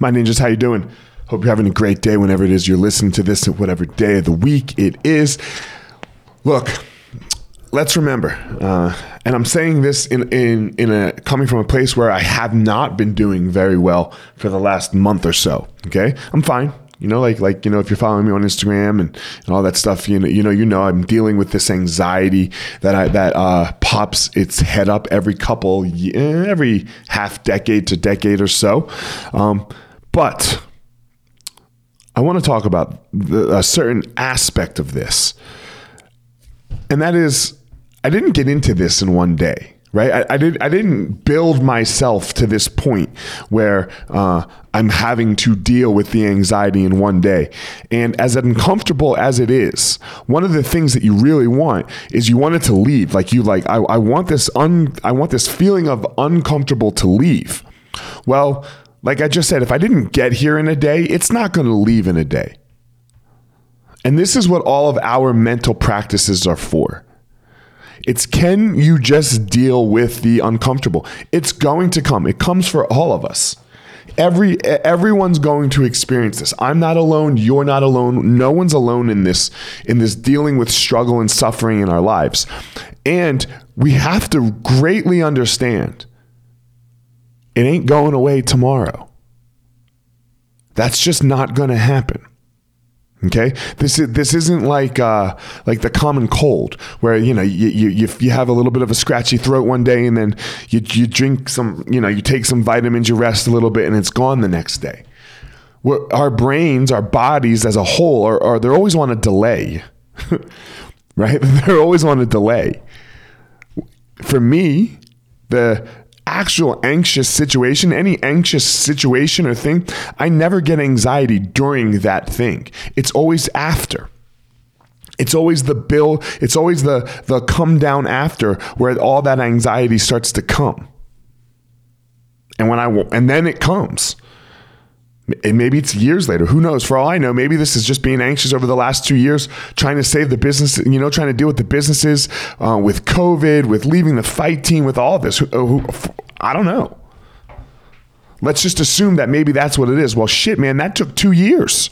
My ninjas, how you doing? Hope you're having a great day whenever it is you're listening to this, whatever day of the week it is. Look, let's remember, uh, and I'm saying this in, in in a coming from a place where I have not been doing very well for the last month or so. Okay, I'm fine. You know, like like you know, if you're following me on Instagram and, and all that stuff, you know, you know, you know, I'm dealing with this anxiety that I that uh, pops its head up every couple, every half decade to decade or so. Um, but I want to talk about the, a certain aspect of this, and that is, I didn't get into this in one day right? I, I, did. I didn't build myself to this point where uh, I'm having to deal with the anxiety in one day. And as uncomfortable as it is, one of the things that you really want is you want it to leave. Like you like, I, I want this un, I want this feeling of uncomfortable to leave. Well, like I just said, if I didn't get here in a day, it's not going to leave in a day. And this is what all of our mental practices are for. It's can you just deal with the uncomfortable? It's going to come. It comes for all of us. Every everyone's going to experience this. I'm not alone, you're not alone. No one's alone in this in this dealing with struggle and suffering in our lives. And we have to greatly understand it ain't going away tomorrow. That's just not going to happen. Okay, this is this isn't like uh, like the common cold where you know you, you you have a little bit of a scratchy throat one day and then you you drink some you know you take some vitamins you rest a little bit and it's gone the next day. We're, our brains, our bodies as a whole are, are they're always on a delay, right? They're always on a delay. For me, the actual anxious situation, any anxious situation or thing, I never get anxiety during that thing. It's always after. It's always the bill, it's always the the come down after where all that anxiety starts to come. And when I and then it comes. And maybe it's years later. Who knows? For all I know, maybe this is just being anxious over the last two years, trying to save the business, you know, trying to deal with the businesses, uh, with COVID, with leaving the fight team, with all this. Who, I don't know. Let's just assume that maybe that's what it is. Well, shit, man, that took two years.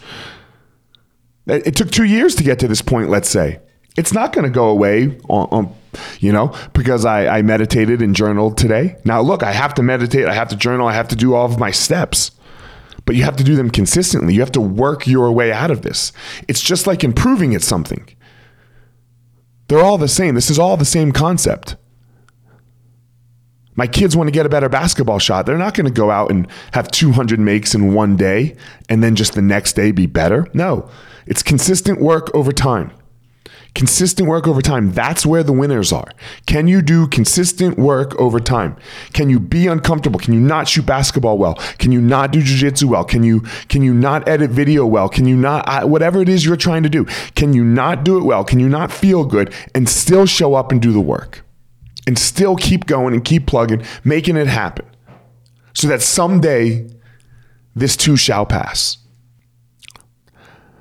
It took two years to get to this point, let's say. It's not going to go away, on, on, you know, because I, I meditated and journaled today. Now, look, I have to meditate, I have to journal, I have to do all of my steps but you have to do them consistently. You have to work your way out of this. It's just like improving at something. They're all the same. This is all the same concept. My kids want to get a better basketball shot. They're not going to go out and have 200 makes in one day and then just the next day be better. No, it's consistent work over time. Consistent work over time. That's where the winners are. Can you do consistent work over time? Can you be uncomfortable? Can you not shoot basketball well? Can you not do jiu-jitsu well? Can you can you not edit video well? Can you not whatever it is you're trying to do? Can you not do it well? Can you not feel good and still show up and do the work? and still keep going and keep plugging, making it happen so that someday this too shall pass.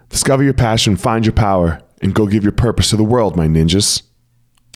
Discover your passion, find your power, and go give your purpose to the world, my ninjas.